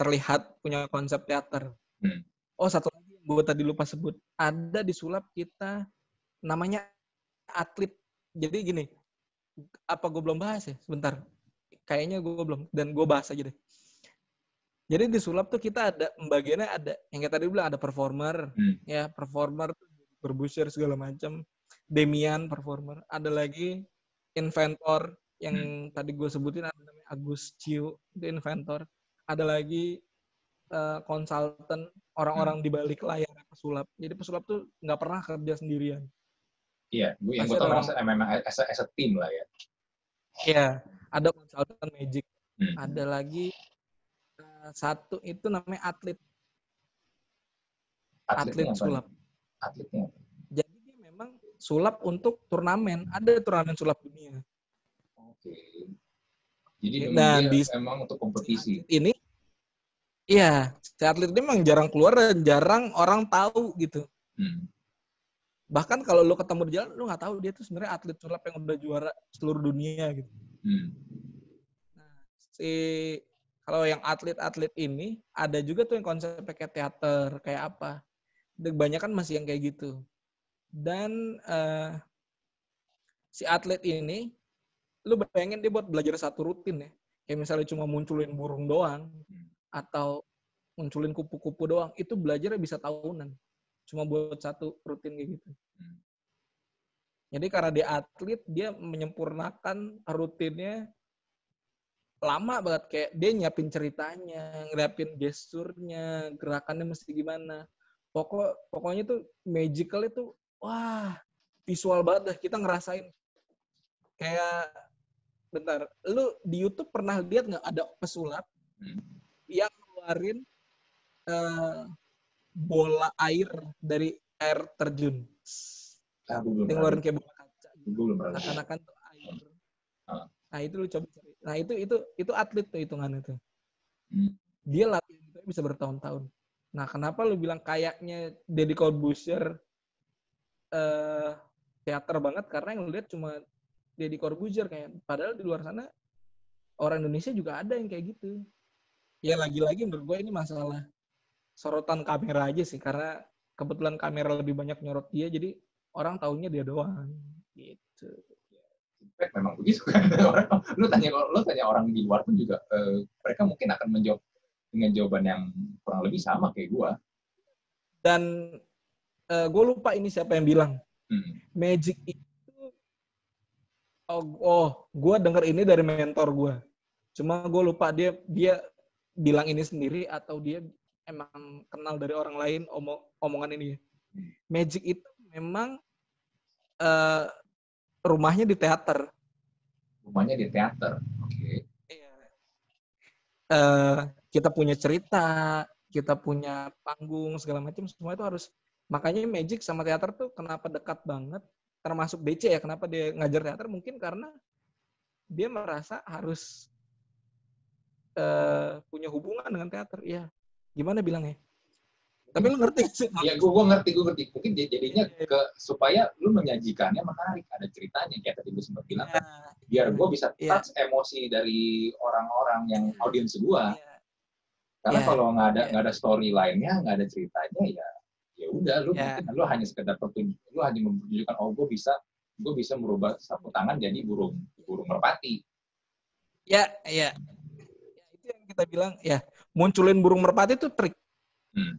terlihat punya konsep teater. Hmm. Oh satu gue tadi lupa sebut ada di sulap kita namanya atlet. Jadi gini, apa gue belum bahas ya? Sebentar, kayaknya gue belum dan gue bahas aja deh. Jadi di sulap tuh kita ada pembagiannya ada yang kayak tadi bilang ada performer, Hmm. ya performer Corbuzier segala macam, Demian performer, ada lagi inventor yang tadi gue sebutin ada namanya Agus Ciu itu inventor, ada lagi eh, konsultan orang-orang di balik layar pesulap. Jadi pesulap tuh nggak pernah kerja sendirian. iya gue yang gue tahu ada memang memang as a, as a team lah ya Iya, ada konsultan magic, Hmm. ada lagi eh, satu itu namanya atlet, atlet atletnya apa sulap. atletnya? Jadi dia memang sulap untuk turnamen, ada turnamen sulap dunia. oke jadi Nah, memang dia di- emang untuk kompetisi Ini iya, si atlet ini memang jarang keluar dan jarang orang tahu gitu. Hmm. Bahkan kalau lu ketemu di jalan, lu nggak tahu dia tuh sebenarnya atlet sulap yang udah juara seluruh dunia gitu. Hmm. Nah, si kalau yang atlet-atlet ini ada juga tuh yang konsepnya kayak teater, kayak apa. Kebanyakan masih yang kayak gitu. Dan eh, si atlet ini, lu bayangin dia buat belajar satu rutin ya. Kayak misalnya cuma munculin burung doang, atau munculin kupu-kupu doang, itu belajarnya bisa tahunan. Cuma buat satu rutin kayak gitu. Hmm. Jadi karena dia atlet, dia menyempurnakan rutinnya lama banget kayak dia nyiapin ceritanya, nyiapin gesturnya, gerakannya mesti gimana. Pokok pokoknya tuh magical itu wah visual banget dah kita ngerasain kayak bentar. Lu di YouTube pernah lihat nggak ada pesulap Hmm. Yang ngeluarin eh, bola air dari air terjun? Ah, Yang ngeluarin kayak bola kaca. Lihat. Seakan-akan tuh air. Ah. Nah itu lu coba cari. Nah itu itu itu atlet tuh hitungannya tuh. Hmm. Dia latihan itu bisa bertahun-tahun. Nah kenapa lu bilang kayaknya Deddy Corbuzier eh teater banget karena yang lu lihat cuma Deddy Corbuzier kayak padahal di luar sana orang Indonesia juga ada yang kayak gitu. Ya lagi-lagi menurut gue ini masalah sorotan kamera aja sih karena kebetulan kamera lebih banyak nyorot dia jadi orang taunya dia doang gitu. Memang begitu kan orang lu tanya lu tanya orang di luar pun juga eh, mereka mungkin akan menjawab dengan jawaban yang kurang lebih sama kayak gua Dan gue lupa ini siapa yang bilang Hmm. Magic itu oh, oh gue denger ini dari mentor gue. Cuma gue lupa dia dia bilang ini sendiri atau dia emang kenal dari orang lain omong omongan ini. Magic itu memang eh, rumahnya di teater. rumahnya di teater oke Eh, kita punya cerita, kita punya panggung segala macam semua itu harus makanya magic sama teater tuh kenapa dekat banget termasuk DC ya kenapa dia ngajar teater mungkin karena dia merasa harus eh, punya hubungan dengan teater ya gimana bilangnya tapi lu ngerti sih ya gua, gua ngerti gua ngerti mungkin jadi- jadinya ke supaya lu menyajikannya menarik ada ceritanya kayak tadi lu sempat bilang kan Ya, biar gua bisa Iya. touch emosi dari orang-orang yang audiens gua ya. karena Iya. kalau nggak ada Iya. nggak ada story lainnya nggak ada ceritanya ya ya udah lu Iya. mungkin lu hanya sekedar petunjuk lu hanya menunjukkan oh gue bisa gue bisa merubah sapu tangan jadi burung burung merpati ya ya Ya, kita bilang ya munculin burung merpati itu trik Hmm.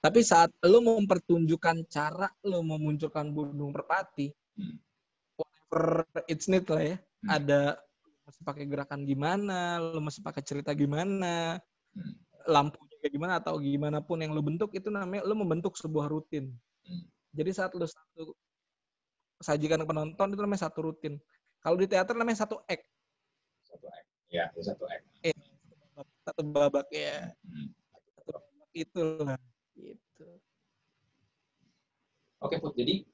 tapi saat lo mempertunjukkan cara lo memunculkan burung merpati Hmm. whatever it's need lah ya Hmm. ada mesti pakai gerakan gimana lo mesti pakai cerita gimana Hmm. lampunya kayak gimana atau gimana pun yang lo bentuk itu namanya lo membentuk sebuah rutin Hmm. jadi saat lo satu sajikan ke penonton itu namanya satu rutin kalau di teater namanya satu act satu act ya satu act satu babak ya. Hmm. satu babak itulah. Gitu. Oke put. Jadi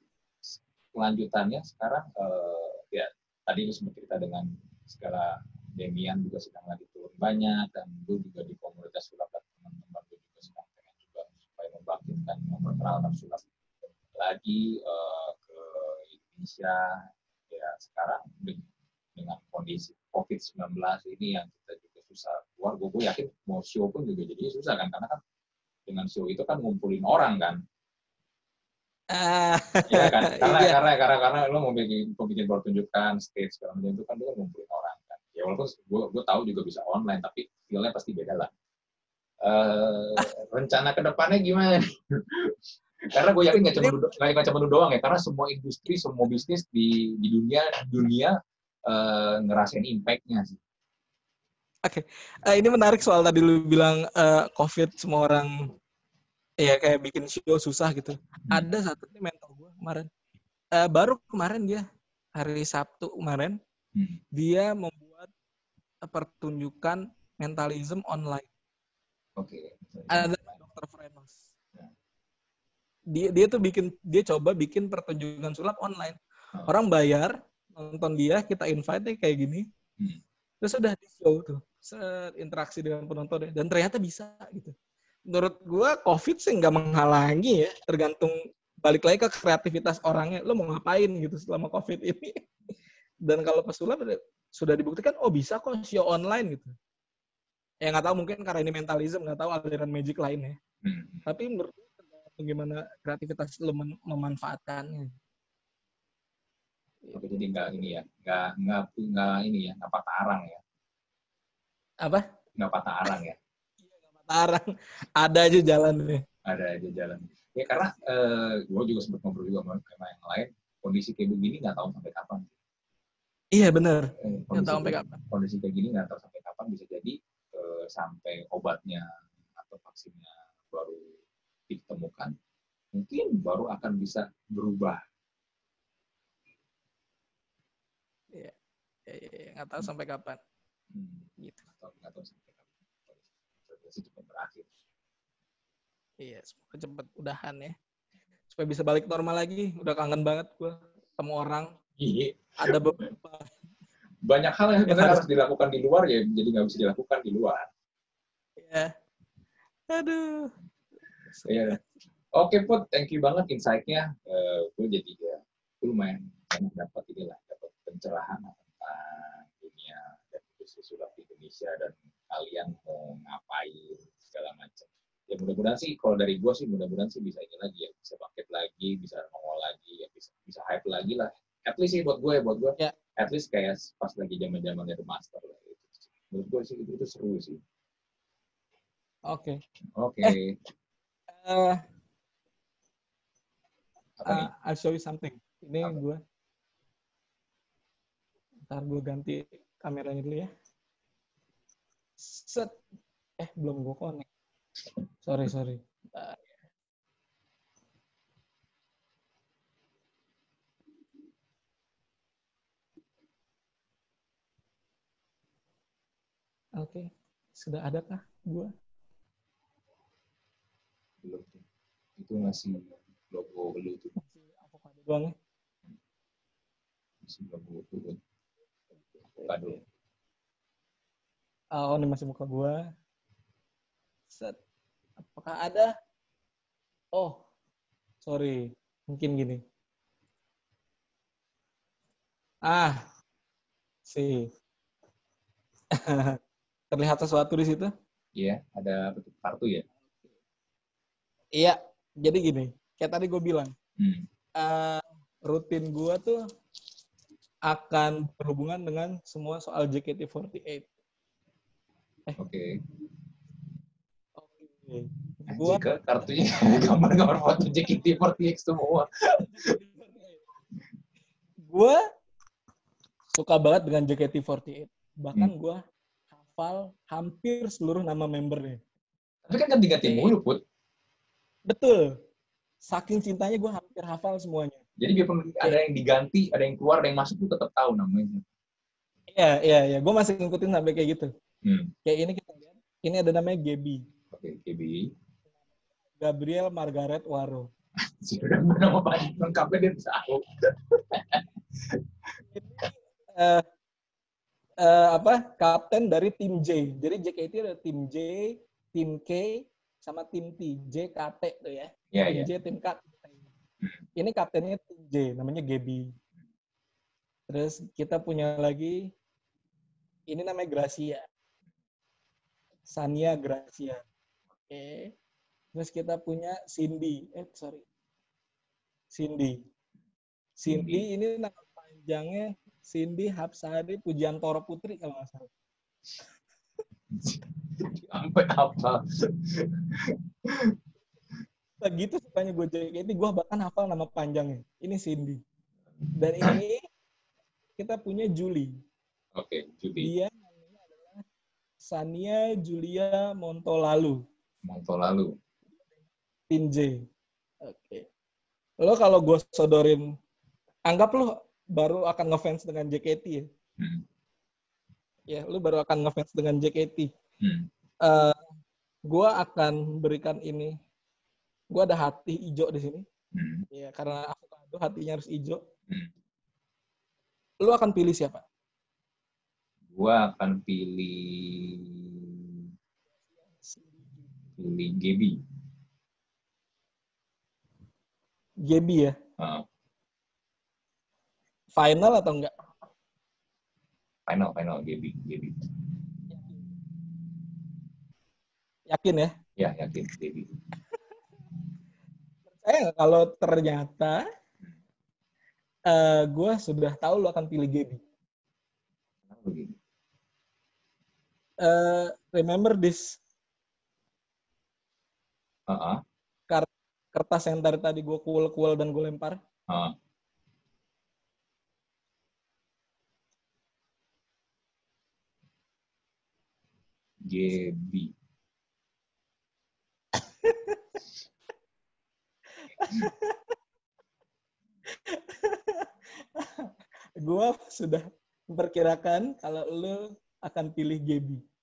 kelanjutannya sekarang eh, ya tadi lu sempat cerita dengan segala Demian juga sedang lagi turun banyak dan lu juga di komunitas sulap dan teman-teman lu juga sedang pengen juga supaya membangkitkan memperkenalkan sulap lagi eh, ke Indonesia. Ya sekarang de- dengan kondisi COVID-19 ini yang kita susah keluar gue, gue yakin mau show pun juga jadi susah kan karena kan dengan show itu kan ngumpulin orang kan Iya kan? Karena iya. karena karena karena lo mau bikin mau bikin pertunjukan stage segala macam itu kan lo kan ngumpulin orang kan. Ya walaupun gue gue tahu juga bisa online tapi feel-nya pasti beda lah. Eh rencana ke depannya gimana? karena gue yakin nggak cuma nggak cuma doang ya, karena semua industri, semua bisnis di di dunia dunia eh, ngerasain impact-nya sih. Eh, ini menarik soal tadi lu bilang eh, COVID semua orang ya kayak bikin show susah gitu. Ada satu nih mentor gue kemarin. Eh, baru kemarin dia hari Sabtu kemarin Hmm. dia membuat pertunjukan mentalism online. Oke. Ada Dr. Frenos. Dia dia tuh bikin dia coba bikin pertunjukan sulap online. Hmm. Orang bayar nonton dia, kita invite kayak gini. Hmm. Terus udah di show tuh, interaksi dengan penonton dan ternyata bisa gitu. Menurut gua COVID sih nggak menghalangi ya, tergantung balik lagi ke kreativitas orangnya. Lo mau ngapain gitu selama COVID ini? Dan kalau pesulap udah- sudah dibuktikan, oh bisa kok show online gitu. Ya nggak tahu mungkin karena ini mentalism, nggak tahu aliran magic lainnya. Hmm. Tapi menurut gue tergantung gimana kreativitas lo mem- memanfaatkannya. Oke, jadi nggak ini ya, nggak nggak nggak ini ya, nggak patah arang ya, Apa? nggak patah arang ya. Tarang. Ada aja jalannya. ada aja jalan. Ya karena eh, gue juga sempat ngobrol juga sama sama yang lain, kondisi kayak begini nggak tahu sampai kapan. Iya bener. Eh, Nggak tahu sampai kapan. kondisi kayak gini nggak tahu sampai kapan bisa jadi eh, sampai obatnya atau vaksinnya baru ditemukan, mungkin baru akan bisa berubah. Ya, iya. Nggak tahu sampai kapan. Hmm. Gitu. Atau nggak tahu sampai kapan. Berakhir. Iya, semoga cepet udahan ya. Supaya bisa balik normal lagi. Udah kangen banget gue ketemu orang. Iya. Ada beberapa. Banyak hal yang sebenarnya harus dilakukan di luar ya, jadi nggak bisa dilakukan di luar. ya. Aduh. Iya. Oke Put, thank you banget insight-nya. Eh, gue jadi ya, gue lumayan banyak dapat inilah, dapat pencerahan tentang dunia dan industri sulap di Indonesia dan kalian mau ngapain segala macam. Ya mudah-mudahan sih, kalau dari gue sih mudah-mudahan sih bisa ini lagi ya, bisa bangkit lagi, bisa nongol lagi, ya bisa bisa hype lagi lah. At least sih buat gue, buat gue, Ya. at least kayak pas lagi zaman zamannya The Master lah. Itu. Menurut gue sih itu, itu seru sih. Oke. Oke. Eh, Apa nih? uh, I'll show you something. Ini Apa? gue. Ntar gue ganti kameranya dulu ya. Set. Eh, belum gue connect. Sorry, sorry. Oke, sudah adakah gue? belum itu masih logo lu tuh Masih avocado doang ya? masih logo lu avocado Oh, ini masih muka gua. Set. Apakah ada? Oh, sorry. Mungkin gini. Ah, sih. Terlihat sesuatu di situ? Iya, ada tuh? kartu ya Iya. Jadi gini, kayak tadi gue bilang, hmm. eh, rutin gua tuh akan berhubungan dengan semua soal JKT48. oke Oke. Gua ke- kartunya gambar-gambar foto JKT48 semua gue suka banget dengan JKT48. Bahkan Hmm. gue hafal hampir seluruh nama membernya. tapi kan ganti-ganti mulu put Betul. Saking cintanya gue hampir hafal semuanya. jadi biarpun ada yang diganti ada yang keluar ada yang masuk tuh tetap tahu namanya Iya, iya, iya. Gue masih ngikutin sampai kayak gitu. hmm. Kayak ini kita lihat. Ini ada namanya Gaby. Oke KB Gabriel Margaret Waro. sudah nama panjang lengkapnya dia tahu eh, apa? Kapten dari tim J. Jadi JKT ada tim J, tim K, sama tim T. JKT tuh ya. tim ya J, tim K, T. Ini kaptennya tim J, namanya Gaby. Terus kita punya lagi, ini namanya Gracia. Sania Gracia. Oke. Terus kita punya Cindy. Eh, sorry. Cindy. Cindy ini nama panjangnya Cindy Hapsari Pujiantoro Putri kalau nggak salah. sampai apa Nah, gitu sukanya gue JKT, gue bahkan hafal nama panjangnya. Ini Cindy. Dan ini kita punya Julie. oke Judi Dia namanya adalah Sania Julia Montolalu, Monto lalu J. Oke. Lo kalau gue sodorin, anggap lo baru akan ngefans dengan JKT ya. hmm. Ya, lo baru akan ngefans dengan JKT. Hmm. Eh gue akan berikan ini. Gue ada hati hijau di sini. Hmm. Ya, karena avocado hatinya harus hijau. Hmm. Lo akan pilih siapa? gua akan pilih pilih Gaby Gaby ya. Ah, Final atau enggak? final final Gaby Gaby Yakin ya? ya yakin Gaby Percaya nggak kalau ternyata eh gue sudah tahu lo akan pilih Gaby. Kenapa begini? Eh, remember this Ah, kertas yang dari tadi gue kuel-kuel dan gue lempar? ah. Gaby gue sudah memperkirakan kalau lu akan pilih Gaby?